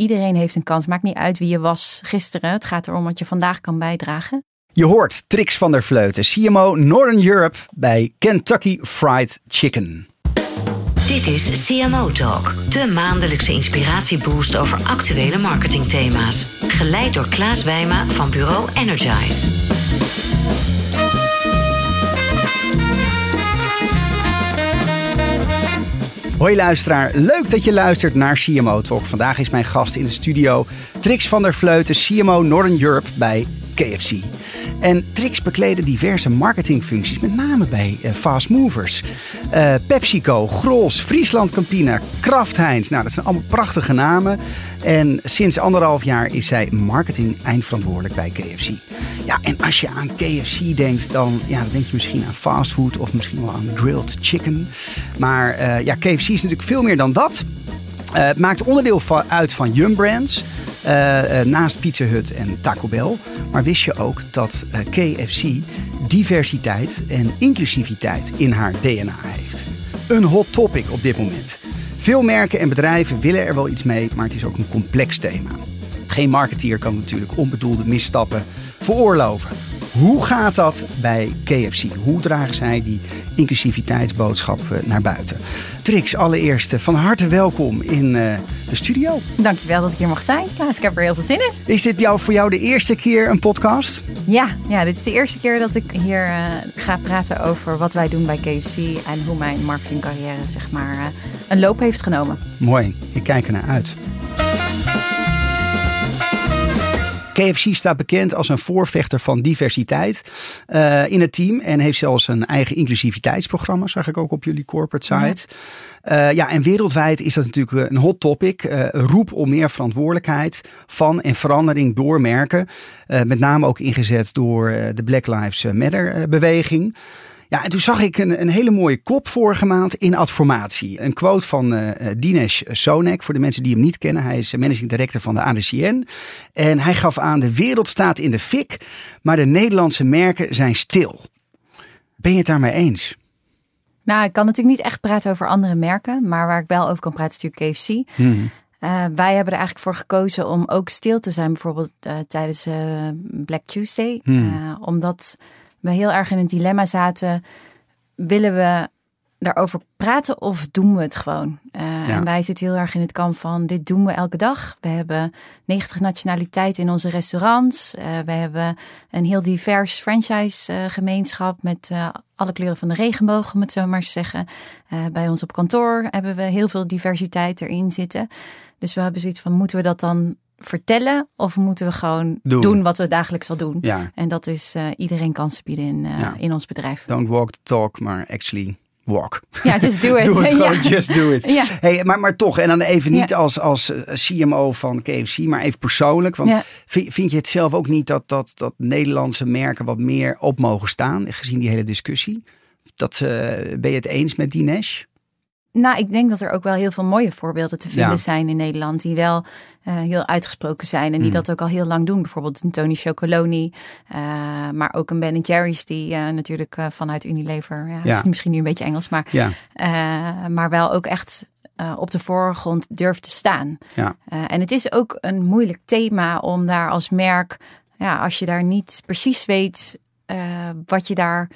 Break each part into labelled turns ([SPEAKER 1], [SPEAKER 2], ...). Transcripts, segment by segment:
[SPEAKER 1] iedereen heeft een kans. Maakt niet uit wie je was gisteren. Het gaat erom wat je vandaag kan bijdragen.
[SPEAKER 2] Je hoort Trix van der Vleuten, CMO Northern Europe bij Kentucky Fried Chicken.
[SPEAKER 3] Dit is CMO Talk, de maandelijkse inspiratieboost over actuele marketingthema's. Geleid door Klaas Wijma van bureau Energize.
[SPEAKER 2] Hoi luisteraar, leuk dat je luistert naar CMO Talk. Vandaag is mijn gast in de studio Trix van der Vleuten, CMO Northern Europe bij KFC. En Trix bekleden diverse marketingfuncties, met name bij uh, fast movers. Uh, PepsiCo, Grols, Friesland Campina, Kraft Heinz. Nou, dat zijn allemaal prachtige namen. En sinds anderhalf jaar is zij marketing eindverantwoordelijk bij KFC. Ja, en als je aan KFC denkt, dan, ja, denk je misschien aan fastfood of misschien wel aan grilled chicken. Maar uh, ja, KFC is natuurlijk veel meer dan dat. Het maakt onderdeel uit van Yum Brands. Uh, naast Pizza Hut en Taco Bell. Maar wist je ook dat uh, KFC diversiteit en inclusiviteit in haar DNA heeft? Een hot topic op dit moment. Veel merken en bedrijven willen er wel iets mee, maar het is ook een complex thema. Geen marketeer kan natuurlijk onbedoelde misstappen veroorloven. Hoe gaat dat bij KFC? Hoe dragen zij die inclusiviteitsboodschap naar buiten? Trix, allereerst van harte welkom in uh, de studio.
[SPEAKER 1] Dankjewel dat ik hier mag zijn. Klaas, ik heb er heel veel zin in.
[SPEAKER 2] Is dit jou, voor jou de eerste keer een podcast?
[SPEAKER 1] Ja, ja, dit is de eerste keer dat ik hier uh, ga praten over wat wij doen bij KFC en hoe mijn marketingcarrière zeg maar, uh, een loop heeft genomen.
[SPEAKER 2] Mooi, ik kijk er naar uit. KFC staat bekend als een voorvechter van diversiteit uh, in het team. En heeft zelfs een eigen inclusiviteitsprogramma, zag ik ook op jullie corporate site. Ja, uh, ja en wereldwijd is dat natuurlijk een hot topic. Uh, roep om meer verantwoordelijkheid van en verandering door merken. met name ook ingezet door de Black Lives Matter beweging. Ja, en toen zag ik een, een hele mooie kop vorige maand in Adformatie. Een quote van uh, Dinesh Sonek, voor de mensen die hem niet kennen. Hij is managing director van de ADCN. En hij gaf aan, de wereld staat in de fik, maar de Nederlandse merken zijn stil. Ben je het daarmee eens?
[SPEAKER 1] Nou, ik kan natuurlijk niet echt praten over andere merken, maar waar ik wel over kan praten is natuurlijk KFC. Hmm. Uh, wij hebben er eigenlijk voor gekozen om ook stil te zijn, bijvoorbeeld uh, tijdens uh, Black Tuesday. Hmm. omdat we heel erg in een dilemma zaten. Willen we daarover praten of doen we het gewoon? Uh, ja. En wij zitten heel erg in het kamp van dit doen we elke dag. We hebben 90 nationaliteiten in onze restaurants. Uh, we hebben een heel divers franchise uh, gemeenschap met alle kleuren van de regenboog, om het zo maar te zeggen. bij ons op kantoor hebben we heel veel diversiteit erin zitten. Dus we hebben zoiets van, moeten we dat dan vertellen of moeten we gewoon doen, doen wat we dagelijks al doen?
[SPEAKER 2] Ja.
[SPEAKER 1] En dat is uh, iedereen kansen bieden in, uh, ja. in ons bedrijf.
[SPEAKER 2] Don't walk the talk, maar actually walk.
[SPEAKER 1] Ja, just do it.
[SPEAKER 2] Doe het gewoon,
[SPEAKER 1] ja.
[SPEAKER 2] just do it.
[SPEAKER 1] Ja.
[SPEAKER 2] Hey, maar, maar toch, en dan even niet als, als eh, CMO van KFC, maar even persoonlijk. Want vind, vind je het zelf ook niet dat, dat, dat Nederlandse merken wat meer op mogen staan, gezien die hele discussie? Dat, ben je het eens met Dinesh?
[SPEAKER 1] Nou, ik denk dat er ook wel heel veel mooie voorbeelden te vinden ja. zijn in Nederland. Die wel uh, heel uitgesproken zijn. En die mm. dat ook al heel lang doen. Bijvoorbeeld een Tony Chocoloni. Uh, maar ook een Ben Jerry's. Die uh, natuurlijk vanuit Unilever. Ja, ja. Het is misschien nu een beetje Engels. Maar,
[SPEAKER 2] ja.
[SPEAKER 1] maar wel ook echt op de voorgrond durft te staan.
[SPEAKER 2] Ja.
[SPEAKER 1] en het is ook een moeilijk thema om daar als merk. Ja, als je daar niet precies weet wat je daar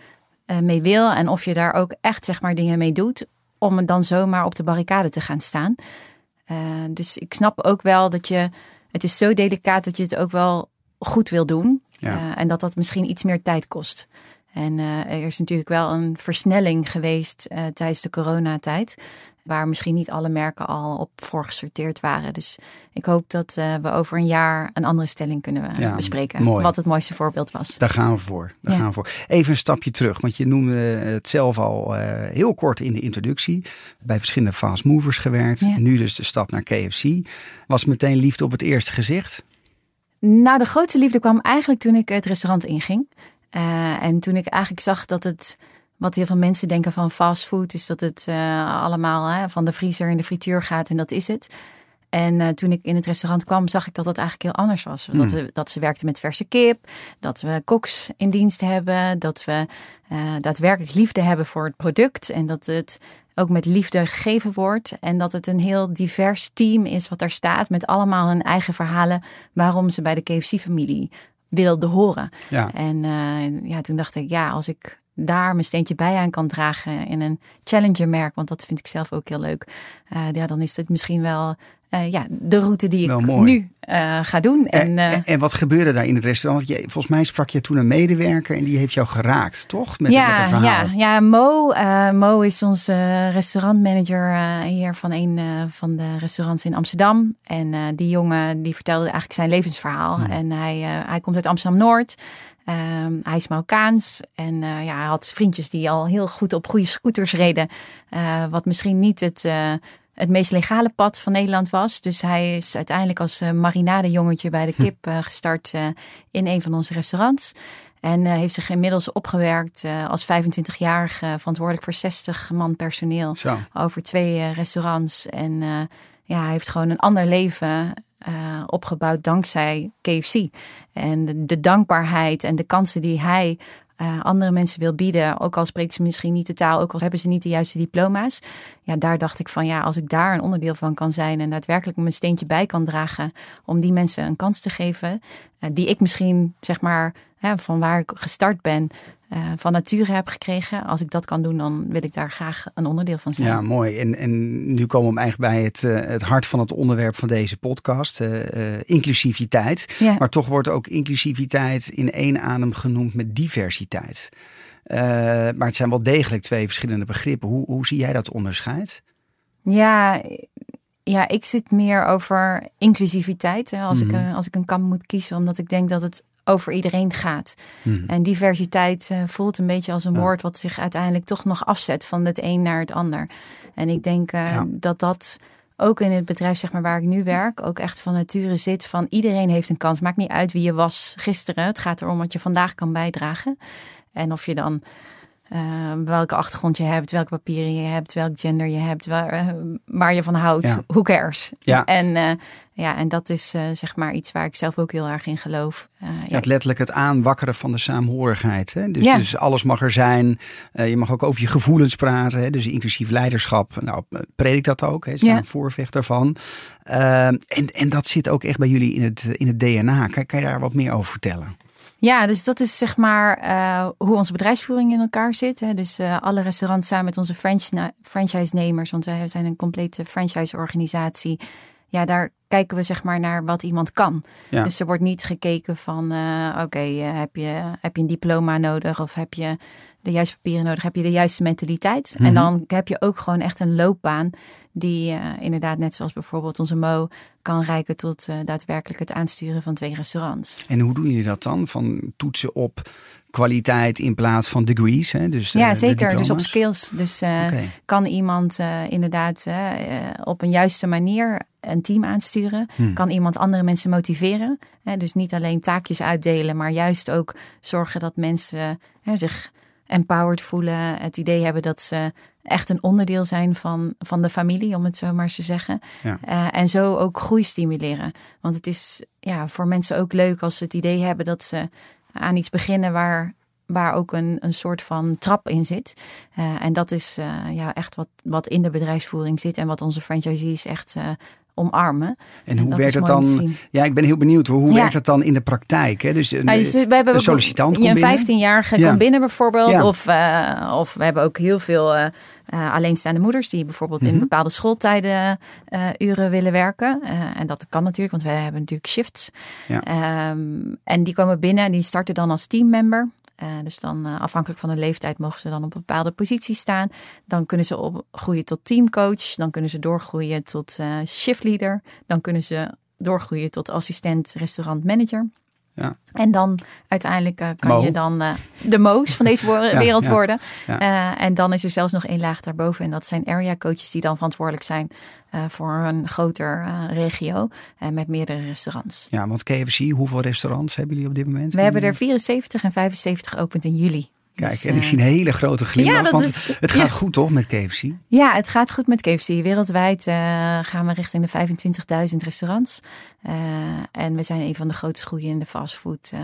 [SPEAKER 1] mee wil. En of je daar ook echt zeg maar dingen mee doet om het dan zomaar op de barricade te gaan staan. Uh, dus ik snap ook wel dat je, het is zo delicaat dat je het ook wel goed wil doen.
[SPEAKER 2] Ja.
[SPEAKER 1] Uh, en dat dat misschien iets meer tijd kost. En uh, er is natuurlijk wel een versnelling geweest tijdens de coronatijd. Waar misschien niet alle merken al op voor gesorteerd waren. Dus ik hoop dat uh, we over een jaar een andere stelling kunnen
[SPEAKER 2] ja,
[SPEAKER 1] bespreken.
[SPEAKER 2] Mooi.
[SPEAKER 1] Wat het mooiste voorbeeld was.
[SPEAKER 2] Daar gaan we voor. Daar
[SPEAKER 1] Ja.
[SPEAKER 2] gaan we voor. Even een stapje terug, want je noemde het zelf al uh, heel kort in de introductie. Bij verschillende fast movers gewerkt.
[SPEAKER 1] Ja.
[SPEAKER 2] Nu dus de stap naar KFC. Was meteen liefde op het eerste gezicht?
[SPEAKER 1] Nou, de grootste liefde kwam eigenlijk toen ik het restaurant inging. Uh, en toen ik eigenlijk zag dat het wat heel veel mensen denken van fastfood is dat het uh, allemaal hè, van de vriezer in de frituur gaat en dat is het. En uh, toen ik in het restaurant kwam, zag ik dat dat eigenlijk heel anders was.
[SPEAKER 2] Hmm.
[SPEAKER 1] Dat, we, dat ze werkten met verse kip, dat we koks in dienst hebben, dat we uh, daadwerkelijk liefde hebben voor het product en dat het ook met liefde gegeven wordt. En dat het een heel divers team is wat daar staat. Met allemaal hun eigen verhalen waarom ze bij de KFC-familie wilden horen.
[SPEAKER 2] Ja.
[SPEAKER 1] En uh, ja, toen dacht ik, ja, als ik daar mijn steentje bij aan kan dragen in een challenger merk, want dat vind ik zelf ook heel leuk. Uh, ja, dan is het misschien wel uh, ja, de route die ik nu uh, ga doen.
[SPEAKER 2] En, en, en, wat gebeurde daar in het restaurant? Je, volgens mij sprak je toen een medewerker en die heeft jou geraakt, toch? Met,
[SPEAKER 1] ja,
[SPEAKER 2] met verhaal.
[SPEAKER 1] ja, ja, Mo, Mo is onze restaurantmanager hier van een van de restaurants in Amsterdam. En die jongen die vertelde eigenlijk zijn levensverhaal. Hmm. En hij, hij komt uit Amsterdam-Noord. Um, hij is Marokkaans en uh, ja, hij had vriendjes die al heel goed op goede scooters reden. Uh, wat misschien niet het, uh, het meest legale pad van Nederland was. Dus hij is uiteindelijk als marinadejongetje bij de hm. kip gestart in een van onze restaurants. En heeft zich inmiddels opgewerkt als 25-jarige, verantwoordelijk voor 60 man personeel.
[SPEAKER 2] Zo.
[SPEAKER 1] Over twee restaurants. En ja, hij heeft gewoon een ander leven uh, opgebouwd dankzij KFC. En de, de, dankbaarheid en de kansen die hij uh, andere mensen wil bieden, ook al spreken ze misschien niet de taal, ook al hebben ze niet de juiste diploma's. Ja, daar dacht ik van ja, als ik daar een onderdeel van kan zijn en daadwerkelijk mijn steentje bij kan dragen om die mensen een kans te geven, uh, die ik misschien zeg maar van waar ik gestart ben, uh, van nature heb gekregen. Als ik dat kan doen, dan wil ik daar graag een onderdeel van zijn.
[SPEAKER 2] Ja, mooi. En, en nu komen we eigenlijk bij het, uh, het hart van het onderwerp van deze podcast. Uh, inclusiviteit.
[SPEAKER 1] Ja.
[SPEAKER 2] Maar toch wordt ook inclusiviteit in één adem genoemd met diversiteit. maar het zijn wel degelijk twee verschillende begrippen. Hoe, hoe zie jij dat onderscheid?
[SPEAKER 1] Ja, ja, ik zit meer over inclusiviteit. Hè, als, mm -hmm. ik, als ik een kamp moet kiezen, omdat ik denk dat het over iedereen gaat.
[SPEAKER 2] Hmm.
[SPEAKER 1] En diversiteit uh, voelt een beetje als een woord wat zich uiteindelijk toch nog afzet van het een naar het ander. En ik denk uh, ja. dat dat ook in het bedrijf zeg maar, waar ik nu werk, ook echt van nature zit van iedereen heeft een kans. Maakt niet uit wie je was gisteren. Het gaat erom wat je vandaag kan bijdragen. En of je dan uh, welke achtergrond je hebt, welke papieren je hebt, welk gender je hebt, waar, uh, waar je van houdt.
[SPEAKER 2] Ja.
[SPEAKER 1] Who cares?
[SPEAKER 2] Ja.
[SPEAKER 1] En, uh, ja, en dat is zeg maar iets waar ik zelf ook heel erg in geloof.
[SPEAKER 2] ja, het letterlijk het aanwakkeren van de saamhorigheid. Hè? Dus, ja. dus alles mag er zijn. je mag ook over je gevoelens praten. Hè? Dus inclusief leiderschap. Nou, predik dat ook. Hè? Zijn voorvechter van. en, en dat zit ook echt bij jullie in het, in het DNA. Kan, kan je daar wat meer over vertellen?
[SPEAKER 1] Ja, dus dat is zeg maar uh, hoe onze bedrijfsvoering in elkaar zit. Hè. Dus uh, alle restaurants samen met onze franchise franchise-nemers, want wij zijn een complete franchise-organisatie. Ja, daar kijken we zeg maar naar wat iemand kan.
[SPEAKER 2] Ja.
[SPEAKER 1] Dus er wordt niet gekeken van, uh, oké, okay, heb, je, heb je een diploma nodig of heb je de juiste papieren nodig, heb je de juiste mentaliteit.
[SPEAKER 2] Mhm.
[SPEAKER 1] En dan heb je ook gewoon echt een loopbaan die uh, inderdaad net zoals bijvoorbeeld onze Mo kan reiken tot uh, daadwerkelijk het aansturen van twee restaurants.
[SPEAKER 2] En hoe doen jullie dat dan? Van toetsen op kwaliteit in plaats van degrees? Hè? Dus,
[SPEAKER 1] ja,
[SPEAKER 2] uh,
[SPEAKER 1] zeker. Dus op skills. Dus
[SPEAKER 2] okay.
[SPEAKER 1] kan iemand inderdaad op een juiste manier een team aansturen?
[SPEAKER 2] Hmm.
[SPEAKER 1] Kan iemand andere mensen motiveren? Dus niet alleen taakjes uitdelen, maar juist ook zorgen dat mensen zich empowered voelen. Het idee hebben dat ze echt een onderdeel zijn van, van de familie, om het zo maar eens te zeggen.
[SPEAKER 2] Ja.
[SPEAKER 1] Uh, en zo ook groei stimuleren. Want het is ja, voor mensen ook leuk als ze het idee hebben dat ze aan iets beginnen waar, waar ook een, een soort van trap in zit. Uh, en dat is uh, ja, echt wat, wat in de bedrijfsvoering zit en wat onze franchisees echt omarmen.
[SPEAKER 2] En hoe
[SPEAKER 1] dat
[SPEAKER 2] werkt
[SPEAKER 1] te
[SPEAKER 2] dan? Ja, ik ben heel benieuwd. Hoe
[SPEAKER 1] Ja.
[SPEAKER 2] werkt het dan in de praktijk? Hè? Dus een,
[SPEAKER 1] Nou, dus we hebben
[SPEAKER 2] een sollicitant komt
[SPEAKER 1] Een
[SPEAKER 2] binnen.
[SPEAKER 1] 15-jarige
[SPEAKER 2] Ja.
[SPEAKER 1] komt binnen bijvoorbeeld.
[SPEAKER 2] Ja.
[SPEAKER 1] Of, eh, of we hebben ook heel veel eh, eh, alleenstaande moeders die bijvoorbeeld
[SPEAKER 2] Mhm.
[SPEAKER 1] in bepaalde schooltijden eh, uren willen werken. Eh, en dat kan natuurlijk, want wij hebben natuurlijk shifts. Ehm, en die komen binnen en die starten dan als teammember. Eh, dus dan eh, afhankelijk van de leeftijd mogen ze dan op bepaalde positie staan. Dan kunnen ze opgroeien tot teamcoach. Dan kunnen ze doorgroeien tot eh, shiftleader. Dan kunnen ze doorgroeien tot assistent restaurantmanager.
[SPEAKER 2] Ja.
[SPEAKER 1] En dan uiteindelijk eh, kan
[SPEAKER 2] Mo.
[SPEAKER 1] je dan eh, de Mo's van deze
[SPEAKER 2] Ja,
[SPEAKER 1] wereld
[SPEAKER 2] ja,
[SPEAKER 1] worden. Eh, en dan is er zelfs nog één laag daarboven. En dat zijn area coaches die dan verantwoordelijk zijn voor een groter regio. En met meerdere restaurants.
[SPEAKER 2] Ja, want KFC, hoeveel restaurants hebben jullie op dit moment?
[SPEAKER 1] We hebben er 74 en 75 geopend in juli.
[SPEAKER 2] Kijk,
[SPEAKER 1] Dus,
[SPEAKER 2] en ik
[SPEAKER 1] eh,
[SPEAKER 2] zie een hele grote glimlach.
[SPEAKER 1] ja, dat
[SPEAKER 2] want
[SPEAKER 1] is-
[SPEAKER 2] het gaat
[SPEAKER 1] ja.
[SPEAKER 2] goed toch met KFC?
[SPEAKER 1] Ja, het gaat goed met KFC. Wereldwijd eh, gaan we richting de 25.000 restaurants. Eh, en we zijn een van de grootst groeiende fastfood eh,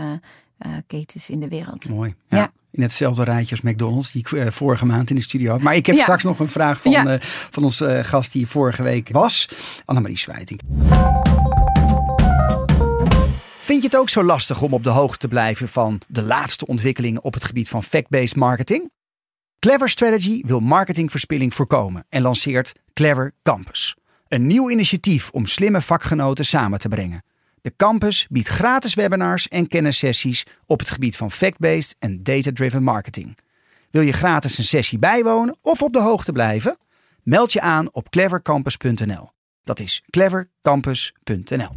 [SPEAKER 1] eh, ketens in de wereld.
[SPEAKER 2] Mooi. Ja.
[SPEAKER 1] Ja.
[SPEAKER 2] In hetzelfde rijtje als McDonald's, die ik vorige maand in de studio had. Maar ik heb straks nog een vraag van, van onze gast die vorige week was, Annemarie Zwijting. Vind je het ook zo lastig om op de hoogte te blijven van de laatste ontwikkelingen op het gebied van fact-based marketing? Clever Strategy wil marketingverspilling voorkomen en lanceert Clever Campus. Een nieuw initiatief om slimme vakgenoten samen te brengen. De campus biedt gratis webinars en kennissessies op het gebied van fact-based en data-driven marketing. Wil je gratis een sessie bijwonen of op de hoogte blijven? Meld je aan op clevercampus.nl. Dat is clevercampus.nl.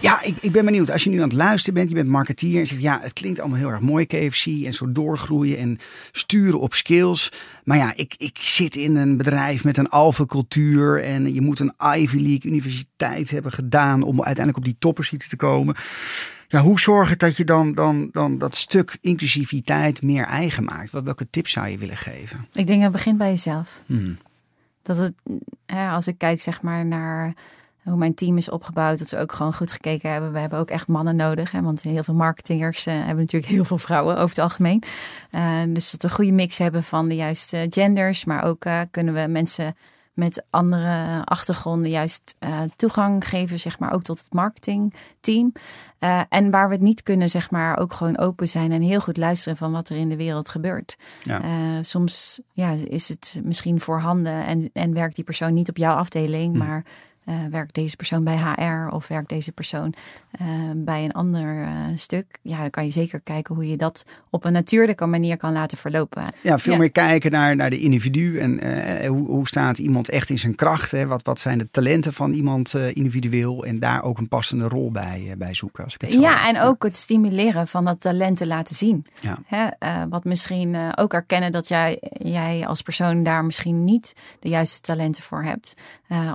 [SPEAKER 2] Ja, ik, ik ben benieuwd. Als je nu aan het luisteren bent, je bent marketeer en zegt ja, het klinkt allemaal heel erg mooi KFC en zo doorgroeien en sturen op skills. Maar ja, ik, ik zit in een bedrijf met een alpha cultuur en je moet een Ivy League universiteit hebben gedaan om uiteindelijk op die toppers iets te komen. Ja, hoe zorg het dat je dan, dan, dan dat stuk inclusiviteit meer eigen maakt? Wat, welke tips zou je willen geven?
[SPEAKER 1] Ik denk dat het begint bij jezelf. Hmm. Dat het, als ik kijk zeg maar naar hoe mijn team is opgebouwd, dat ze ook gewoon goed gekeken hebben. We hebben ook echt mannen nodig, hè, want heel veel marketeers uh, hebben natuurlijk heel veel vrouwen over het algemeen. Uh, dus dat we een goede mix hebben van de juiste genders, maar ook uh, kunnen we mensen met andere achtergronden juist toegang geven, zeg maar, ook tot het marketingteam. en waar we het niet kunnen, zeg maar, ook gewoon open zijn en heel goed luisteren van wat er in de wereld gebeurt. Ja. soms ja, is het misschien voorhanden en, en werkt die persoon niet op jouw afdeling, hm. maar uh, werkt deze persoon bij HR of werkt deze persoon uh, bij een ander uh, stuk? Ja, dan kan je zeker kijken hoe je dat op een natuurlijke manier kan laten verlopen.
[SPEAKER 2] Ja, veel meer kijken naar, naar de individu en hoe, hoe staat iemand echt in zijn kracht? Hè? Wat, wat zijn de talenten van iemand individueel en daar ook een passende rol bij, bij zoeken. Als ik het
[SPEAKER 1] ja, en ook het stimuleren van dat talent te laten zien. Ja. Hè? wat misschien ook erkennen dat jij, jij als persoon daar misschien niet de juiste talenten voor hebt.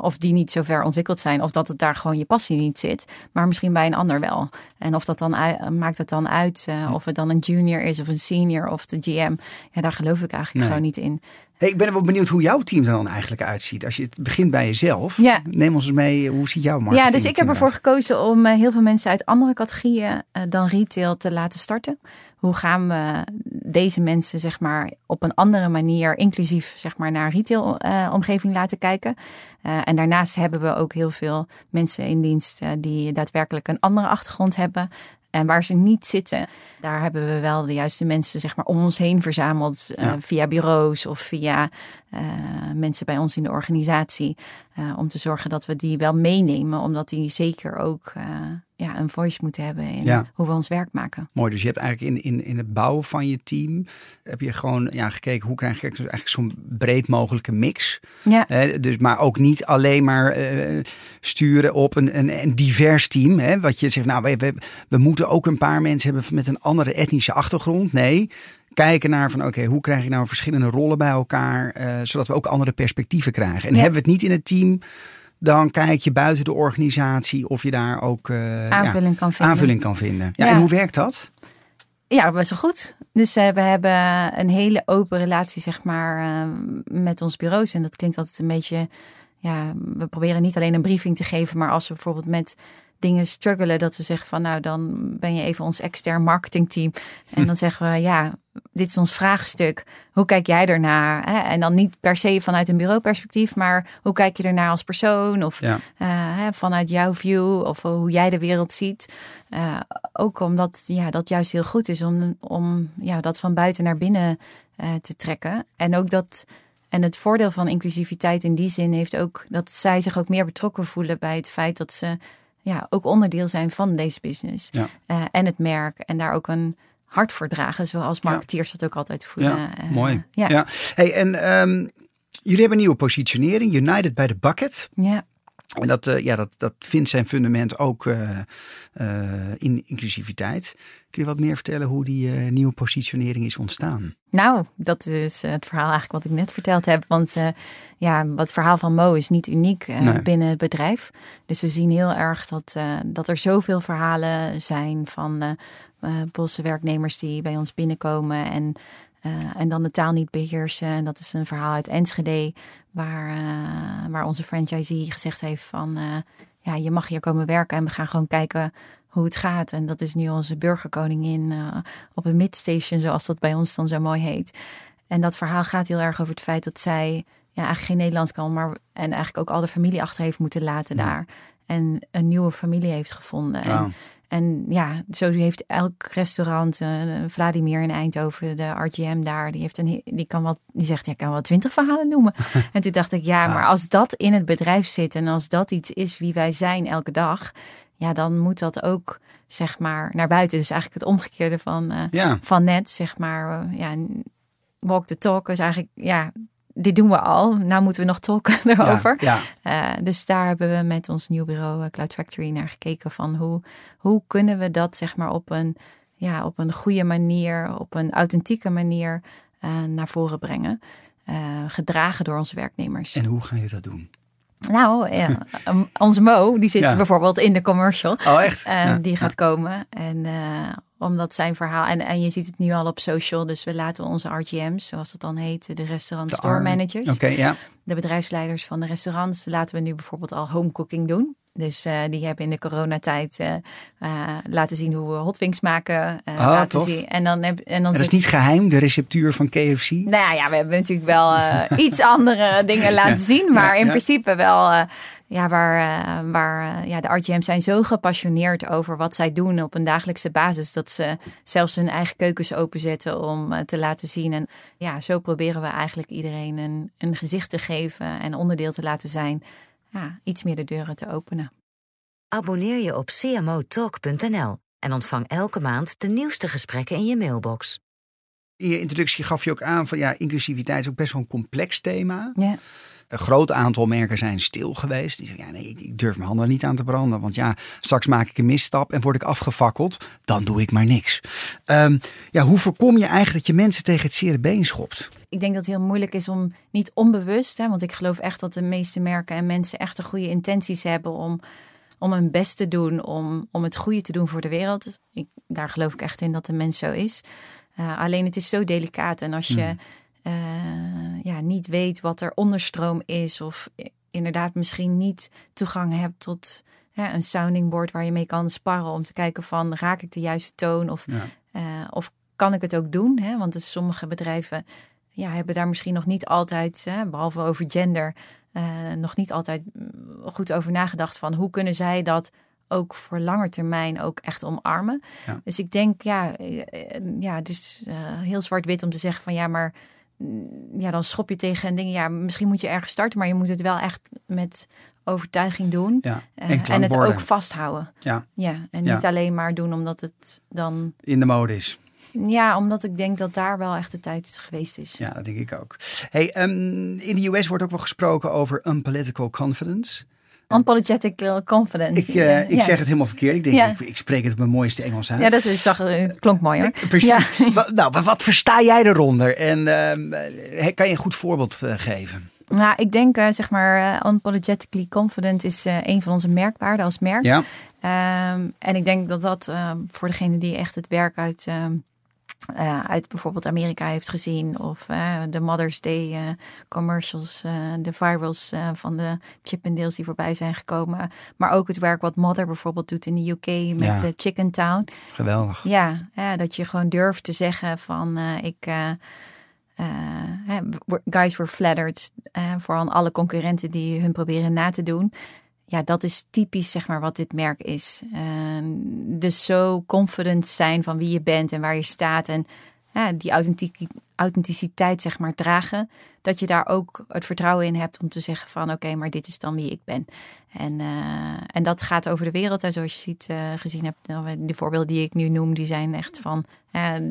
[SPEAKER 1] of die niet zo ver ontwikkeld zijn. Of dat het daar gewoon je passie niet zit. Maar misschien bij een ander wel. En of dat dan maakt het dan uit uh, of het dan een junior is of een senior of de GM. Ja, daar geloof ik eigenlijk gewoon niet in.
[SPEAKER 2] Hey, ik ben wel benieuwd hoe jouw team er dan eigenlijk uitziet. Als je het begint bij jezelf, ja. neem ons mee. Hoe ziet jouw marketing
[SPEAKER 1] Ja, dus ik heb ervoor gekozen om uh, heel veel mensen uit andere categorieën dan retail te laten starten. Hoe gaan we deze mensen zeg maar op een andere manier inclusief zeg maar naar retail uh, omgeving laten kijken? Uh, en daarnaast hebben we ook heel veel mensen in dienst uh, die daadwerkelijk een andere achtergrond hebben. En waar ze niet zitten, daar hebben we wel de juiste mensen zeg maar, om ons heen verzameld. Ja. via bureaus of via mensen bij ons in de organisatie. om te zorgen dat we die wel meenemen, omdat die zeker ook ja, een voice moeten hebben in hoe we ons werk maken.
[SPEAKER 2] Mooi, dus je hebt eigenlijk in, in, in het bouwen van je team, heb je gewoon ja, gekeken hoe krijg je eigenlijk zo'n breed mogelijke mix. Ja. dus, maar ook niet alleen maar sturen op een, een, een, divers team. Hè, wat je zegt, nou we, we, we moeten ook een paar mensen hebben met een andere etnische achtergrond. Nee, kijken naar van oké, hoe krijg je nou verschillende rollen bij elkaar, uh, zodat we ook andere perspectieven krijgen. En hebben we het niet in het team dan kijk je buiten de organisatie of je daar ook uh,
[SPEAKER 1] aanvulling, kan vinden.
[SPEAKER 2] aanvulling kan vinden. Ja, En hoe werkt dat?
[SPEAKER 1] Ja, best wel goed. Dus uh, we hebben een hele open relatie, zeg maar, uh, met ons bureaus. En dat klinkt altijd een beetje. Ja, we proberen niet alleen een briefing te geven, maar als we bijvoorbeeld met dingen struggelen, dat we zeggen van nou, dan ben je even ons extern marketingteam. En dan zeggen we ja, dit is ons vraagstuk. Hoe kijk jij ernaar? En dan niet per se vanuit een bureauperspectief, maar hoe kijk je ernaar als persoon? Of uh, vanuit jouw view of hoe jij de wereld ziet. Uh, ook omdat ja, dat juist heel goed is om, om ja, dat van buiten naar binnen uh, te trekken. En ook dat. En het voordeel van inclusiviteit in die zin heeft ook dat zij zich ook meer betrokken voelen bij het feit dat ze ja, ook onderdeel zijn van deze business. Ja. en het merk. En daar ook een hard voor dragen, zoals marketeers dat ook altijd voelen. Ja,
[SPEAKER 2] uh, mooi. Ja. Hey, en um, jullie hebben een nieuwe positionering, United by the Bucket. Ja. En dat, uh, ja, dat, dat vindt zijn fundament ook uh, in inclusiviteit. Kun je wat meer vertellen hoe die nieuwe positionering is ontstaan?
[SPEAKER 1] Nou, dat is het verhaal eigenlijk wat ik net verteld heb. Want ja, het verhaal van Mo is niet uniek binnen het bedrijf. Dus we zien heel erg dat, dat er zoveel verhalen zijn van uh, werknemers die bij ons binnenkomen en, uh, en dan de taal niet beheersen. En dat is een verhaal uit Enschede, waar, uh, waar onze franchisee gezegd heeft van ja, je mag hier komen werken en we gaan gewoon kijken hoe het gaat. En dat is nu onze burgerkoningin op een midstation, zoals dat bij ons dan zo mooi heet. En dat verhaal gaat heel erg over het feit dat zij ja, eigenlijk geen Nederlands kan, maar en eigenlijk ook al de familie achter heeft moeten laten daar. En een nieuwe familie heeft gevonden. En, en ja, zo heeft elk restaurant, uh, Vladimir in Eindhoven, de RGM daar, die, heeft een, die, kan wat, die zegt, ja, kan wel twintig verhalen noemen. en toen dacht ik, ja, maar als dat in het bedrijf zit en als dat iets is wie wij zijn elke dag, ja, dan moet dat ook zeg maar naar buiten. Dus eigenlijk het omgekeerde van, uh, van net, zeg maar, uh, ja, walk the talk is eigenlijk, ja, dit doen we al. Nou moeten we nog talken erover. Ja, ja. Uh, dus daar hebben we met ons nieuw bureau Cloud Factory naar gekeken van hoe, hoe kunnen we dat zeg maar op een, ja, op een goede manier, op een authentieke manier naar voren brengen. gedragen door onze werknemers.
[SPEAKER 2] En hoe ga je dat doen?
[SPEAKER 1] Nou, ja, onze Mo, die zit bijvoorbeeld in de commercial.
[SPEAKER 2] Oh, echt?
[SPEAKER 1] Uh, die gaat komen. En uh, omdat zijn verhaal, en, en je ziet het nu al op social, dus we laten onze RGM's, zoals dat dan heet, de restaurant de store managers,
[SPEAKER 2] okay, ja.
[SPEAKER 1] de bedrijfsleiders van de restaurants, laten we nu bijvoorbeeld al home cooking doen. Dus uh, die hebben in de coronatijd uh, uh, laten zien hoe we hotwings maken.
[SPEAKER 2] oh, laten tof. Zien. En dan heb, en dan dat is niet geheim, de receptuur van KFC?
[SPEAKER 1] Nou ja, we hebben natuurlijk wel iets andere dingen laten zien. Maar ja, in ja. principe wel ja, waar, waar ja, de RGM's zijn zo gepassioneerd over wat zij doen op een dagelijkse basis. Dat ze zelfs hun eigen keukens openzetten om te laten zien. En ja, zo proberen we eigenlijk iedereen een, een gezicht te geven en onderdeel te laten zijn ja, iets meer de deuren te openen.
[SPEAKER 3] Abonneer je op cmotalk.nl en ontvang elke maand de nieuwste gesprekken in je mailbox.
[SPEAKER 2] In je introductie gaf je ook aan van ja, inclusiviteit is ook best wel een complex thema.
[SPEAKER 1] Ja.
[SPEAKER 2] Een groot aantal merken zijn stil geweest. Die zeggen, ja, nee, ik durf mijn handen niet aan te branden. Want ja, straks maak ik een misstap en word ik afgefakkeld. Dan doe ik maar niks. Um, ja, hoe voorkom je eigenlijk dat je mensen tegen het zere been schopt?
[SPEAKER 1] Ik denk dat het heel moeilijk is om niet onbewust, hè, want ik geloof echt dat de meeste merken en mensen echt de goede intenties hebben om, om hun best te doen, om, om het goede te doen voor de wereld. Ik, daar geloof ik echt in dat de mens zo is. Uh, alleen het is zo delicaat en als je mm. uh, ja, niet weet wat er onderstroom is of inderdaad misschien niet toegang hebt tot ja, een sounding board waar je mee kan sparren om te kijken van raak ik de juiste toon of, ja. uh, of kan ik het ook doen? Hè? Want dus sommige bedrijven ja, hebben daar misschien nog niet altijd, hè, behalve over gender, uh, nog niet altijd goed over nagedacht van hoe kunnen zij dat ook voor lange termijn ook echt omarmen. Ja. Dus ik denk, ja, ja het is uh, heel zwart-wit om te zeggen van ja, maar ja, dan schop je tegen en dingen. Ja, misschien moet je ergens starten, maar je moet het wel echt met overtuiging doen.
[SPEAKER 2] Ja,
[SPEAKER 1] en, uh, en het ook vasthouden.
[SPEAKER 2] Ja.
[SPEAKER 1] ja en niet alleen maar doen omdat het dan.
[SPEAKER 2] In de mode is.
[SPEAKER 1] Ja, omdat ik denk dat daar wel echt de tijd geweest is.
[SPEAKER 2] Ja, dat denk ik ook. Hey, um, in de US wordt ook wel gesproken over unpolitical confidence.
[SPEAKER 1] Unapologetic confidence.
[SPEAKER 2] Ik, uh, ik ja. zeg het helemaal verkeerd. Ik denk, ja. ik, ik, spreek het op mijn mooiste Engels uit.
[SPEAKER 1] Ja, dat is, zag, het klonk mooi hoor.
[SPEAKER 2] Precies. Ja. nou, wat versta jij eronder? En uh, kan je een goed voorbeeld uh, geven?
[SPEAKER 1] Nou, ik denk, zeg maar, unapologetically confident is een van onze merkwaarden als merk.
[SPEAKER 2] Ja.
[SPEAKER 1] Um, en ik denk dat dat voor degene die echt het werk uit uh, uit bijvoorbeeld Amerika heeft gezien. Of uh, de Mother's Day uh, commercials, de virals van de Chippendales die voorbij zijn gekomen. Maar ook het werk wat Mother bijvoorbeeld doet in de UK met ja. Chicken Town.
[SPEAKER 2] Geweldig.
[SPEAKER 1] Ja, dat je gewoon durft te zeggen van ik... guys were flattered. vooral alle concurrenten die hun proberen na te doen ja, dat is typisch zeg maar wat dit merk is. Uh, dus zo confident zijn van wie je bent en waar je staat en die authenticiteit zeg maar dragen, dat je daar ook het vertrouwen in hebt om te zeggen van oké, maar dit is dan wie ik ben. En, uh, en dat gaat over de wereld. En zoals je ziet, uh, gezien hebt, nou, de voorbeelden die ik nu noem, die zijn echt van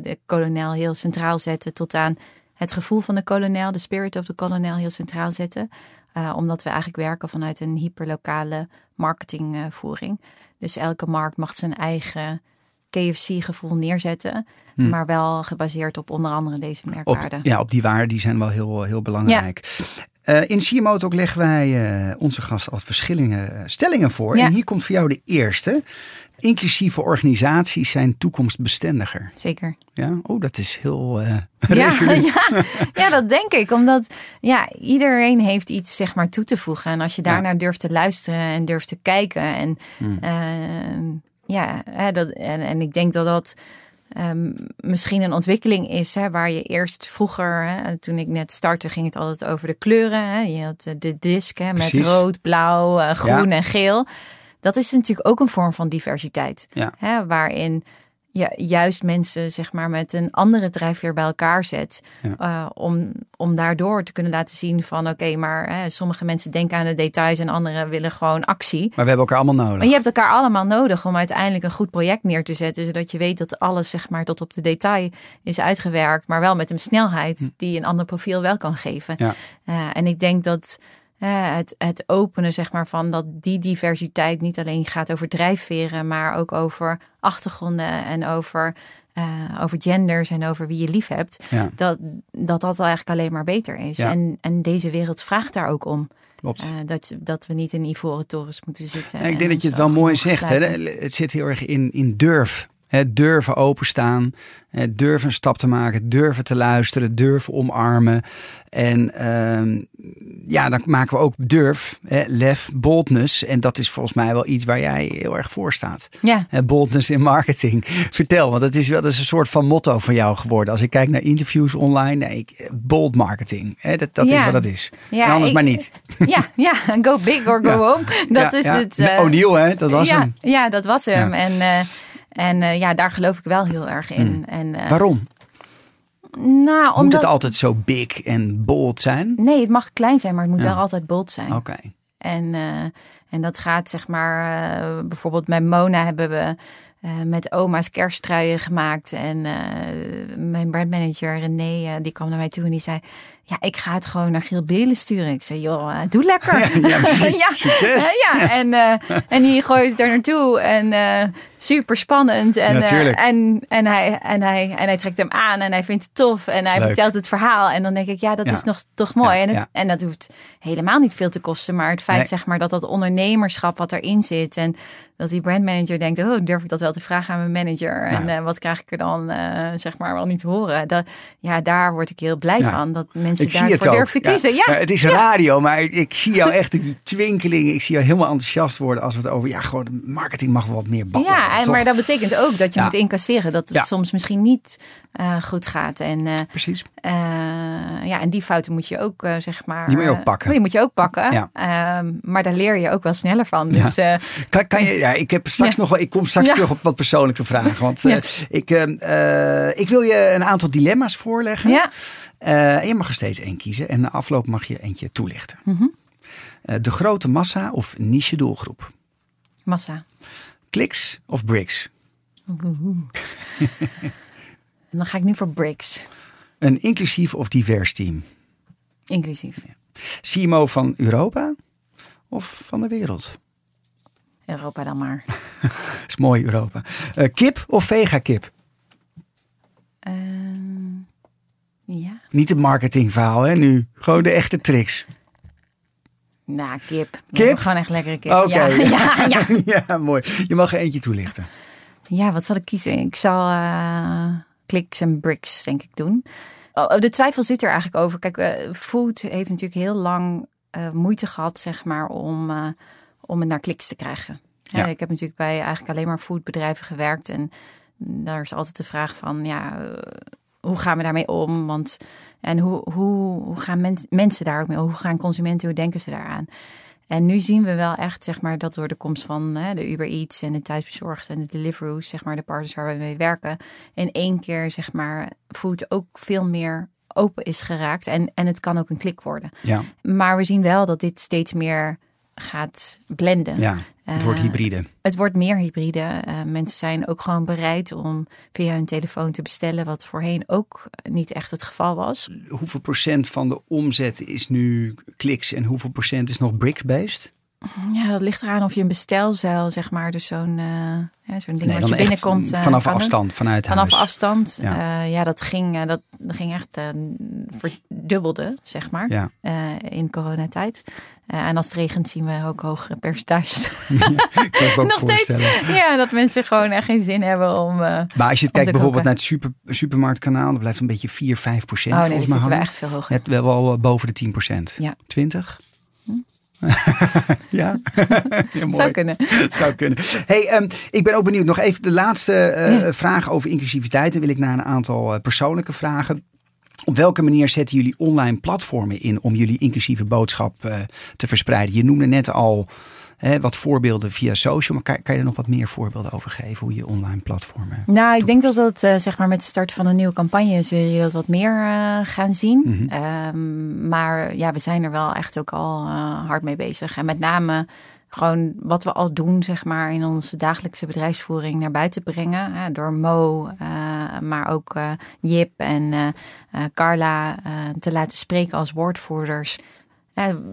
[SPEAKER 1] de kolonel heel centraal zetten tot aan het gevoel van de kolonel, de spirit of de kolonel heel centraal zetten. Uh, omdat we eigenlijk werken vanuit een hyperlokale marketingvoering. dus elke markt mag zijn eigen KFC-gevoel neerzetten. Hmm. Maar wel gebaseerd op onder andere deze merkwaarden.
[SPEAKER 2] Ja, op die waarden die zijn wel heel, heel belangrijk. Ja. Uh, in CMO ook leggen wij uh, onze gasten als verschillende stellingen voor. Ja. En hier komt voor jou de eerste. Inclusieve organisaties zijn toekomstbestendiger.
[SPEAKER 1] Zeker.
[SPEAKER 2] Ja, oh, dat is heel uh,
[SPEAKER 1] ja, ja, ja, dat denk ik. Omdat ja, iedereen heeft iets zeg maar toe te voegen. En als je daarnaar ja. durft te luisteren en durft te kijken. En hmm. uh, Ja, dat, en, en ik denk dat dat um, misschien een ontwikkeling is hè, waar je eerst vroeger, hè, toen ik net startte, ging het altijd over de kleuren. Hè. Je had de disc hè, met rood, blauw, uh, groen en geel. Dat is natuurlijk ook een vorm van diversiteit.
[SPEAKER 2] Ja.
[SPEAKER 1] Hè, waarin ja, juist mensen zeg maar, met een andere drijfveer bij elkaar zet. Uh, om, om daardoor te kunnen laten zien van oké, maar hè, sommige mensen denken aan de details en anderen willen gewoon actie. Maar
[SPEAKER 2] we hebben elkaar allemaal nodig.
[SPEAKER 1] Maar je hebt elkaar allemaal nodig om uiteindelijk een goed project neer te zetten. Zodat je weet dat alles zeg maar, tot op de detail is uitgewerkt. Maar wel met een snelheid hm. die een ander profiel wel kan geven.
[SPEAKER 2] Ja.
[SPEAKER 1] Uh, en ik denk dat het, het openen zeg maar, van dat die diversiteit niet alleen gaat over drijfveren, maar ook over achtergronden en over, uh, over genders en over wie je lief hebt. Dat, dat dat eigenlijk alleen maar beter is. En, en deze wereld vraagt daar ook om.
[SPEAKER 2] Klopt. Uh,
[SPEAKER 1] dat, dat we niet in ivoren torens moeten zitten.
[SPEAKER 2] ik denk dat je het wel mooi zegt. Hè? Het zit heel erg in, in durf. Durven openstaan, durven een stap te maken, durven te luisteren, durven omarmen. En uh, ja, dan maken we ook durf, hè, lef, boldness. En dat is volgens mij wel iets waar jij heel erg voor staat.
[SPEAKER 1] Ja.
[SPEAKER 2] Boldness in marketing. Vertel, want dat is wel dat is een soort van motto van jou geworden. Als ik kijk naar interviews online, nee, bold marketing. Hè, dat dat is wat dat is. Ja, en anders maar niet.
[SPEAKER 1] Ja, ja, go big or go home. Dat is het.
[SPEAKER 2] Uh, O'Neill, hè, dat was hem.
[SPEAKER 1] Ja, dat was hem. En... Uh, en uh, ja, daar geloof ik wel heel erg in.
[SPEAKER 2] Hmm.
[SPEAKER 1] En, uh,
[SPEAKER 2] Waarom?
[SPEAKER 1] Nou, omdat...
[SPEAKER 2] Moet het altijd zo big en bold zijn?
[SPEAKER 1] Nee, het mag klein zijn, maar het moet ja. wel altijd bold zijn.
[SPEAKER 2] Oké.
[SPEAKER 1] En, uh, en dat gaat zeg maar, bijvoorbeeld met Mona hebben we met oma's kersttruien gemaakt. En mijn brandmanager René, die kwam naar mij toe en die zei... Ja, ik ga het gewoon naar Giel Belen sturen. Ik zei, joh, doe lekker.
[SPEAKER 2] Ja, ja, ja. succes.
[SPEAKER 1] ja, en, uh, en die gooit het er naartoe. En uh, super spannend. En, uh, en, en, hij, en, hij, en hij trekt hem aan en hij vindt het tof. En hij Leuk. vertelt het verhaal. En dan denk ik, ja, dat is nog toch mooi. en, het, en dat hoeft helemaal niet veel te kosten. Maar het feit, nee. zeg maar, dat dat ondernemerschap wat erin zit. En dat die brandmanager denkt, oh, durf ik dat wel te vragen aan mijn manager? En wat krijg ik er dan, zeg maar, wel niet te horen? Dat, ja, daar word ik heel blij van. Dat mensen
[SPEAKER 2] ik zie het
[SPEAKER 1] durven te kiezen. Ja.
[SPEAKER 2] ja. het is radio, maar ik zie jou echt die twinkeling. Ik zie jou helemaal enthousiast worden als we het over ja, gewoon marketing mag wel wat meer babbelen.
[SPEAKER 1] Ja, en, maar dat betekent ook dat je moet incasseren dat het soms misschien niet uh, goed gaat. En, uh,
[SPEAKER 2] Precies.
[SPEAKER 1] Uh, ja, en die fouten moet je ook, zeg maar.
[SPEAKER 2] Die moet je ook pakken.
[SPEAKER 1] Die moet je ook pakken. Ehm, maar daar leer je ook wel sneller van. Dus,
[SPEAKER 2] kan, kan je, ja, ik heb straks nog wel, ik kom straks terug op wat persoonlijke vragen. Want ik, ik wil je een aantal dilemma's voorleggen.
[SPEAKER 1] Ja.
[SPEAKER 2] Uh, je mag er steeds één kiezen en na afloop mag je eentje toelichten.
[SPEAKER 1] Mm -hmm.
[SPEAKER 2] uh, de grote massa of niche doelgroep?
[SPEAKER 1] Massa.
[SPEAKER 2] Kliks of bricks?
[SPEAKER 1] Dan ga ik nu voor bricks.
[SPEAKER 2] Een inclusief of divers team?
[SPEAKER 1] Inclusief.
[SPEAKER 2] Ja. CMO van Europa of van de wereld?
[SPEAKER 1] Europa dan maar.
[SPEAKER 2] is mooi Europa. Uh, kip of vega kip?
[SPEAKER 1] Ja.
[SPEAKER 2] Niet het marketingverhaal, hè, nu. Gewoon de echte tricks.
[SPEAKER 1] Nou, kip.
[SPEAKER 2] Kip?
[SPEAKER 1] Gewoon echt lekkere kip.
[SPEAKER 2] Oké.
[SPEAKER 1] Ja, ja, ja.
[SPEAKER 2] ja, mooi. Je mag er eentje toelichten.
[SPEAKER 1] Ja, wat zal ik kiezen? Ik zal uh, kliks en bricks, denk ik, doen. Oh, de twijfel zit er eigenlijk over. Kijk, uh, food heeft natuurlijk heel lang uh, moeite gehad, zeg maar, om, om het naar kliks te krijgen. Ja. ik heb natuurlijk bij eigenlijk alleen maar foodbedrijven gewerkt. En daar is altijd de vraag van, ja hoe gaan we daarmee om? Want, en hoe, hoe, hoe gaan men, mensen daar ook mee om? Hoe gaan consumenten, hoe denken ze daaraan? En nu zien we wel echt, zeg maar, dat door de komst van hè, de Uber Eats en de thuisbezorgd en de Deliveroo, zeg maar, de partners waar we mee werken, in één keer, zeg maar, food ook veel meer open is geraakt. En, en het kan ook een klik worden.
[SPEAKER 2] Ja.
[SPEAKER 1] Maar we zien wel dat dit steeds meer gaat blenden.
[SPEAKER 2] Ja, het wordt hybride. Uh,
[SPEAKER 1] het wordt meer hybride. Uh, mensen zijn ook gewoon bereid om via hun telefoon te bestellen, wat voorheen ook niet echt het geval was.
[SPEAKER 2] Hoeveel procent van de omzet is nu kliks en hoeveel procent is nog brick-based?
[SPEAKER 1] Ja, dat ligt eraan of je een bestelzeil, zeg maar, dus zo'n uh, ja, zo'n ding nee, wat je binnenkomt.
[SPEAKER 2] vanaf afstand, vanuit
[SPEAKER 1] vanaf
[SPEAKER 2] huis.
[SPEAKER 1] afstand. Ja, ja dat, ging, dat, dat ging echt verdubbelde, zeg maar,
[SPEAKER 2] ja.
[SPEAKER 1] in coronatijd. en als het regent zien we ook hogere percentages. Nog steeds. Ja, dat mensen gewoon echt geen zin hebben om.
[SPEAKER 2] maar als je kijkt bijvoorbeeld naar het super, supermarktkanaal, dan blijft een beetje 4, 5 procent.
[SPEAKER 1] Oh nee, dan zitten we echt veel hoger.
[SPEAKER 2] Het wel boven de 10 procent.
[SPEAKER 1] Ja.
[SPEAKER 2] 20? Ja? ja mooi.
[SPEAKER 1] Zou kunnen.
[SPEAKER 2] Zou kunnen. Hey, um, ik ben ook benieuwd. Nog even de laatste uh, ja. vraag over inclusiviteit. Dan wil ik naar een aantal uh, persoonlijke vragen. Op welke manier zetten jullie online platformen in om jullie inclusieve boodschap uh, te verspreiden? Je noemde net al hè, wat voorbeelden via social, maar kan, kan, je er nog wat meer voorbeelden over geven hoe je online platformen?
[SPEAKER 1] Nou, ik denk dat dat uh, zeg maar met de start van een nieuwe campagne zul je dat wat meer uh, gaan zien. Mm -hmm. um, maar ja, we zijn er wel echt ook al uh, hard mee bezig. En met name gewoon wat we al doen, zeg maar, in onze dagelijkse bedrijfsvoering naar buiten brengen. Hè, door Mo, uh, maar ook uh, Jip en uh, Carla te laten spreken als woordvoerders.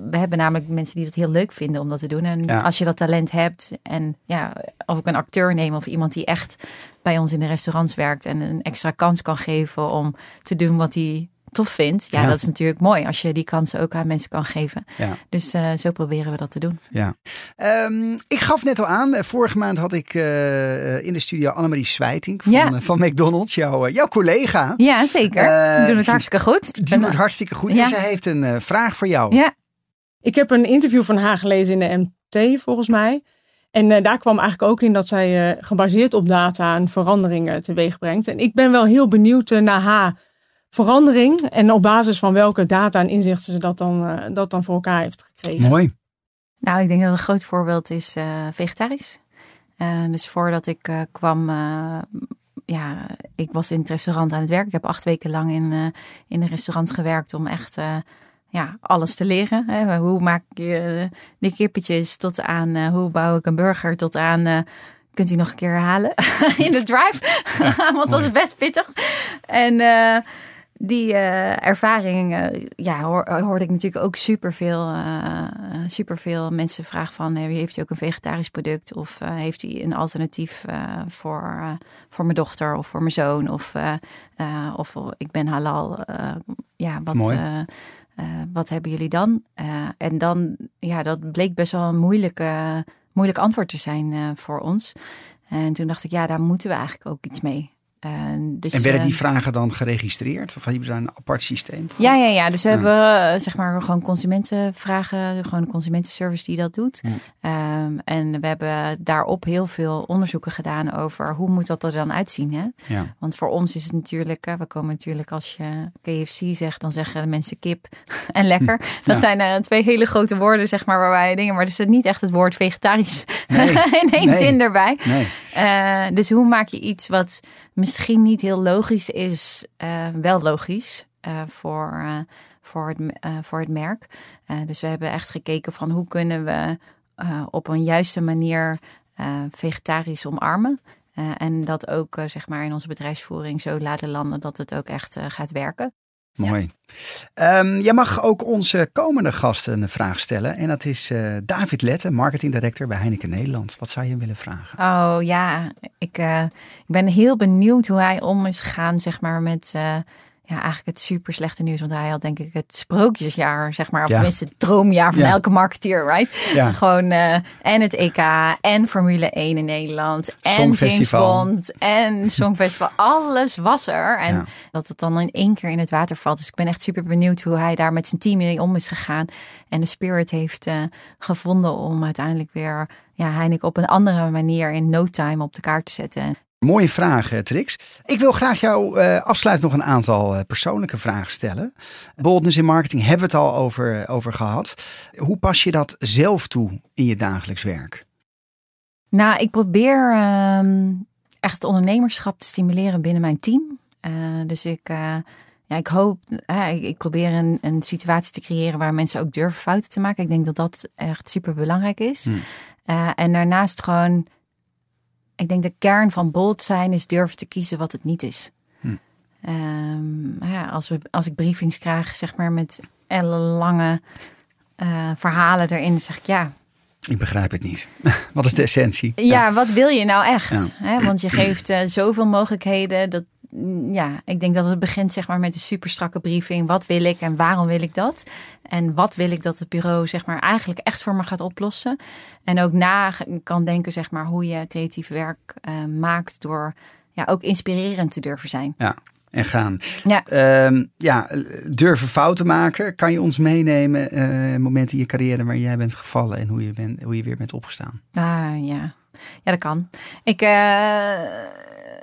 [SPEAKER 1] We hebben namelijk mensen die dat heel leuk vinden om dat te doen. En ja. als je dat talent hebt en ja, of ik een acteur neem of iemand die echt bij ons in de restaurants werkt en een extra kans kan geven om te doen wat hij tof vindt. Ja, ja, dat is natuurlijk mooi als je die kansen ook aan mensen kan geven.
[SPEAKER 2] Ja.
[SPEAKER 1] Dus uh, zo proberen we dat te doen.
[SPEAKER 2] Ja. Um, ik gaf net al aan, vorige maand had ik uh, in de studio Annemarie Zwijting van,
[SPEAKER 1] ja.
[SPEAKER 2] uh, van McDonald's, jouw, jouw collega.
[SPEAKER 1] Ja, zeker. We doen het hartstikke goed.
[SPEAKER 2] Die doet het hartstikke goed. Ja. En zij heeft een vraag voor jou.
[SPEAKER 1] Ja.
[SPEAKER 4] Ik heb een interview van haar gelezen in de MT, volgens mij. En daar kwam eigenlijk ook in dat zij gebaseerd op data een veranderingen teweeg brengt. En ik ben wel heel benieuwd naar haar verandering en op basis van welke data en inzichten ze dat dan, uh, dat dan voor elkaar heeft gekregen.
[SPEAKER 2] Mooi.
[SPEAKER 1] Nou, ik denk dat een groot voorbeeld is uh, vegetarisch. Uh, dus voordat ik kwam, ja, ik was in het restaurant aan het werk. Ik heb acht weken lang in, in een restaurant gewerkt om echt ja, alles te leren. Hè. Hoe maak je de kippetjes tot aan hoe bouw ik een burger tot aan kunt u nog een keer herhalen in de drive. Ja, Want dat is best pittig. En uh, die uh, ervaring, uh, ja, hoor, hoorde ik natuurlijk ook superveel, superveel mensen vragen van... heeft u ook een vegetarisch product? Of heeft u een alternatief voor, voor mijn dochter of voor mijn zoon? Of, of ik ben halal. ja, wat... Wat hebben jullie dan? en dan, ja, dat bleek best wel een moeilijke moeilijk antwoord te zijn uh, voor ons. En toen dacht ik, ja, daar moeten we eigenlijk ook iets mee. Dus,
[SPEAKER 2] en werden die
[SPEAKER 1] uh,
[SPEAKER 2] vragen dan geregistreerd? Of hebben we daar een apart systeem voor?
[SPEAKER 1] Ja, ja, ja. Dus we hebben zeg maar gewoon consumentenvragen, gewoon een consumentenservice die dat doet.
[SPEAKER 2] Ja.
[SPEAKER 1] Um, en we hebben daarop heel veel onderzoeken gedaan over hoe moet dat er dan uitzien. Hè?
[SPEAKER 2] Ja.
[SPEAKER 1] Want voor ons is het natuurlijk, we komen natuurlijk als je KFC zegt, dan zeggen de mensen kip en lekker. Dat
[SPEAKER 2] Ja.
[SPEAKER 1] zijn uh, twee hele grote woorden, zeg maar, waarbij dingen, maar er zit niet echt het woord vegetarisch
[SPEAKER 2] Nee.
[SPEAKER 1] in één
[SPEAKER 2] Nee.
[SPEAKER 1] zin erbij.
[SPEAKER 2] Nee.
[SPEAKER 1] Uh, dus hoe maak je iets wat misschien niet heel logisch is, uh, wel logisch uh, voor, uh, voor, het, voor het merk. Dus we hebben echt gekeken van hoe kunnen we op een juiste manier vegetarisch omarmen. En dat ook zeg maar in onze bedrijfsvoering zo laten landen dat het ook echt gaat werken.
[SPEAKER 2] Mooi. Ja. Um, jij mag ook onze komende gasten een vraag stellen. En dat is uh, David Lette, marketing director bij Heineken Nederland. Wat zou je willen vragen?
[SPEAKER 1] Oh ja, ik, uh, ik ben heel benieuwd hoe hij om is gegaan, zeg maar, met uh, ja, eigenlijk het super slechte nieuws. Want hij had denk ik het sprookjesjaar, zeg maar. Of
[SPEAKER 2] Ja.
[SPEAKER 1] tenminste het droomjaar van
[SPEAKER 2] Ja.
[SPEAKER 1] elke marketeer, right?
[SPEAKER 2] Ja.
[SPEAKER 1] Gewoon eh, en het EK en Formule 1 in Nederland. En James. Bond en Songfestival. Alles was er. En dat het dan in één keer in het water valt. Dus ik ben echt super benieuwd hoe hij daar met zijn team mee om is gegaan. En de spirit heeft eh, gevonden om uiteindelijk weer ja, Heineken op een andere manier in no time op de kaart te zetten.
[SPEAKER 2] Mooie vraag, eh, Trix. Ik wil graag jou uh, afsluitend nog een aantal uh, persoonlijke vragen stellen. Boldness in marketing hebben we het al over, over gehad. Hoe pas je dat zelf toe in je dagelijks werk?
[SPEAKER 1] Nou, ik probeer uh, echt het ondernemerschap te stimuleren binnen mijn team. Dus ik, ja, ik hoop, ik, ik, probeer een, een, situatie te creëren waar mensen ook durven fouten te maken. Ik denk dat dat echt super belangrijk is.
[SPEAKER 2] Hmm.
[SPEAKER 1] en daarnaast gewoon ik denk de kern van bold zijn is durven te kiezen wat het niet is.
[SPEAKER 2] Hm.
[SPEAKER 1] Um, ja, als, we, als ik briefings krijg, zeg maar met ellenlange uh, verhalen erin, zeg ik ja.
[SPEAKER 2] Ik begrijp het niet. wat is de essentie?
[SPEAKER 1] Ja, ja. wat wil je nou echt? Ja. He, want je geeft uh, zoveel mogelijkheden. Dat, ja, ik denk dat het begint zeg maar met een super strakke briefing. Wat wil ik en waarom wil ik dat? En wat wil ik dat het bureau zeg maar eigenlijk echt voor me gaat oplossen? En ook na kan denken zeg maar hoe je creatief werk uh, maakt door ja, ook inspirerend te durven zijn.
[SPEAKER 2] Ja. en gaan.
[SPEAKER 1] Ja.
[SPEAKER 2] Ehm, ja, durven fouten maken. Kan je ons meenemen, uh, momenten in je carrière waar jij bent gevallen en hoe je, bent, hoe je weer bent opgestaan?
[SPEAKER 1] Ah, ja. Ja, dat kan. Ik, uh,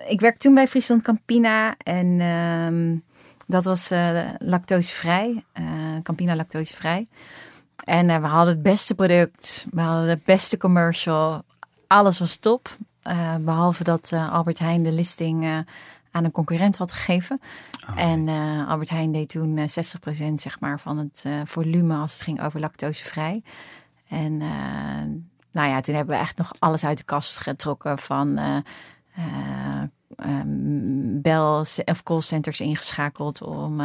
[SPEAKER 1] ik werk toen bij Friesland Campina en uh, dat was uh, lactosevrij. Campina lactosevrij. En we hadden het beste product, we hadden het beste commercial. Alles was top. behalve dat Albert Heijn de listing aan een concurrent had gegeven. Oh, en uh, Albert Heijn deed toen 60% eh, zeg maar, van het uh, volume als het ging over lactosevrij. En nou ja, toen hebben we echt nog alles uit de kast getrokken van um, bel of callcenters ingeschakeld om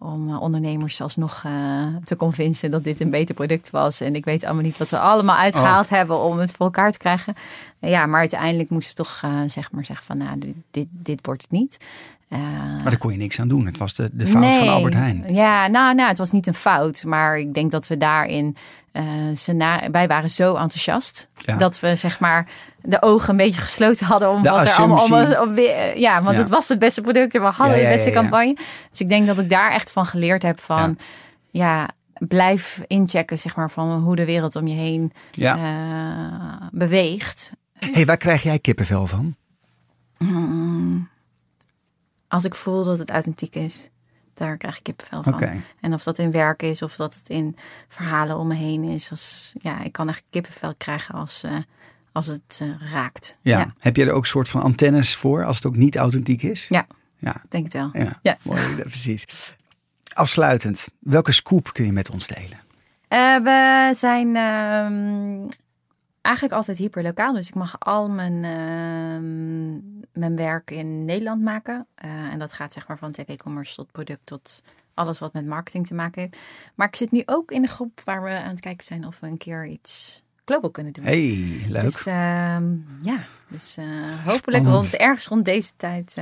[SPEAKER 1] om ondernemers alsnog uh, te convincen dat dit een beter product was. En ik weet allemaal niet wat we allemaal uitgehaald oh. hebben om het voor elkaar te krijgen. Ja, maar uiteindelijk moesten ze toch uh, zeg maar zeggen van nou, dit, dit, dit wordt het niet.
[SPEAKER 2] Uh, maar daar kon je niks aan doen. Het was de, de fout nee, van Albert Heijn.
[SPEAKER 1] Ja, nou, nou, het was niet een fout. Maar ik denk dat we daarin. Uh, wij waren zo enthousiast. Ja. Dat we zeg maar de ogen een beetje gesloten hadden. Om
[SPEAKER 2] de
[SPEAKER 1] wat
[SPEAKER 2] assumptie.
[SPEAKER 1] er allemaal. Om, om, ja, want ja. het was het beste product. En we hadden ja, de beste campagne. Dus ik denk dat ik daar echt van geleerd heb van. ja blijf inchecken, zeg maar, van hoe de wereld om je heen ja. uh, beweegt.
[SPEAKER 2] hey, waar krijg jij kippenvel van?
[SPEAKER 1] Mm, als ik voel dat het authentiek is, daar krijg ik kippenvel van.
[SPEAKER 2] Okay.
[SPEAKER 1] En of dat in werk is, of dat het in verhalen om me heen is. Als, ja, ik kan echt kippenvel krijgen als, uh, als het uh, raakt.
[SPEAKER 2] Ja. ja. Heb je er ook soort van antennes voor als het ook niet authentiek is?
[SPEAKER 1] Ja,
[SPEAKER 2] ja.
[SPEAKER 1] denk het wel.
[SPEAKER 2] Ja, ja. Mooi, precies. Afsluitend, welke scoop kun je met ons delen?
[SPEAKER 1] Uh, we zijn uh, eigenlijk altijd hyperlokaal. Dus ik mag al mijn, uh, mijn werk in Nederland maken. Uh, en dat gaat zeg maar van tech-e-commerce tot product tot alles wat met marketing te maken heeft. Maar ik zit nu ook in de groep waar we aan het kijken zijn of we een keer iets global kunnen doen.
[SPEAKER 2] Hey, leuk.
[SPEAKER 1] Dus ehm, ja, dus hopelijk rond, ergens rond deze tijd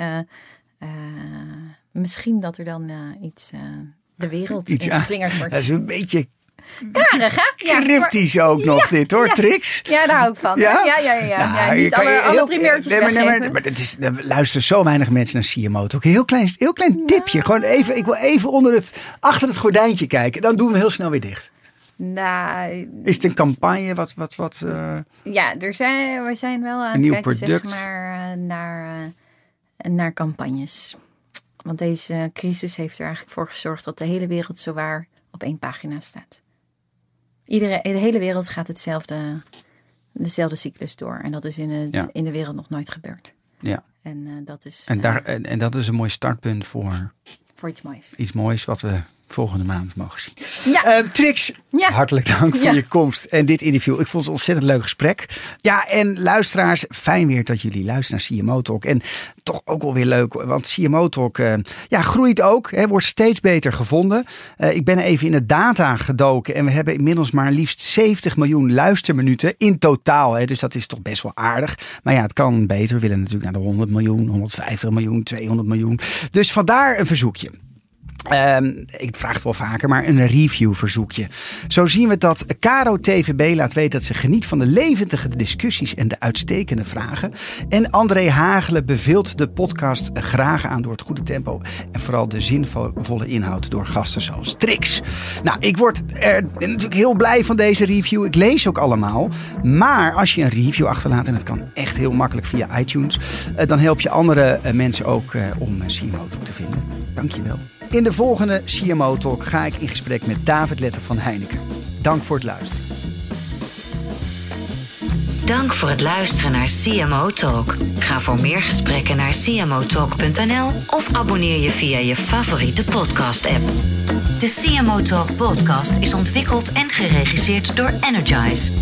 [SPEAKER 1] misschien dat er dan iets de wereld iets, in geslingerd wordt.
[SPEAKER 2] Dat is een beetje
[SPEAKER 1] Karig, hè?
[SPEAKER 2] Ja, Cryptisch ook nog dit hoor. Tricks.
[SPEAKER 1] Ja, daar hou ik van. Ja, ja, ja. ja,
[SPEAKER 2] nou,
[SPEAKER 1] ja. Niet alle, alle primeurtjes
[SPEAKER 2] nee, maar, nee, maar, is, er luisteren zo weinig mensen naar CMO. Ook een heel klein, heel klein tipje. Gewoon even, ik wil even onder het, achter het gordijntje kijken. Dan doen we heel snel weer dicht.
[SPEAKER 1] Nou,
[SPEAKER 2] is het een campagne? Wat, wat, wat, uh,
[SPEAKER 1] ja, er zijn, we zijn wel aan het kijken zeg maar, naar, uh, naar campagnes. Want deze crisis heeft er eigenlijk voor gezorgd dat de hele wereld zowaar op één pagina staat. Iedereen, de hele wereld gaat hetzelfde, dezelfde cyclus door. En dat is in, het, ja. in de wereld nog nooit gebeurd.
[SPEAKER 2] Ja.
[SPEAKER 1] En uh, dat is.
[SPEAKER 2] En, daar, en, en, dat is een mooi startpunt voor.
[SPEAKER 1] Voor iets moois.
[SPEAKER 2] Iets moois wat we volgende maand mogen zien.
[SPEAKER 1] Ja.
[SPEAKER 2] Uh, Trix, ja. hartelijk dank voor ja. je komst en dit interview. Ik vond het een ontzettend leuk gesprek. Ja, en luisteraars, fijn weer dat jullie luisteren naar CMO Talk. En toch ook wel weer leuk, want CMO Talk uh, ja, groeit ook, hè, wordt steeds beter gevonden. Uh, ik ben even in de data gedoken en we hebben inmiddels maar liefst 70 miljoen luisterminuten in totaal. Hè, dus dat is toch best wel aardig. Maar ja, het kan beter. We willen natuurlijk naar de 100 miljoen, 150 miljoen, 200 miljoen. Dus vandaar een verzoekje. Um, ik vraag het wel vaker, maar een reviewverzoekje. Zo zien we dat Caro TVB laat weten dat ze geniet van de levendige discussies en de uitstekende vragen. En André Hagelen beveelt de podcast graag aan door het goede tempo en vooral de zinvolle inhoud door gasten zoals Trix. Nou, ik word er natuurlijk heel blij van deze review. Ik lees ook allemaal. Maar als je een review achterlaat, en dat kan echt heel makkelijk via iTunes, dan help je andere mensen ook om CMO te vinden. Dankjewel. In de volgende CMO Talk ga ik in gesprek met David Letter van Heineken. Dank voor het luisteren.
[SPEAKER 3] Dank voor het luisteren naar CMO Talk. Ga voor meer gesprekken naar cmotalk.nl of abonneer je via je favoriete podcast-app. De CMO Talk podcast is ontwikkeld en geregisseerd door Energize.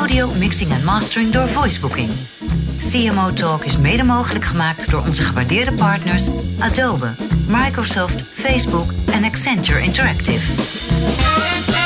[SPEAKER 3] Audio, mixing en mastering door Voicebooking. CMO Talk is mede mogelijk gemaakt door onze gewaardeerde partners Adobe, Microsoft, Facebook en Accenture Interactive.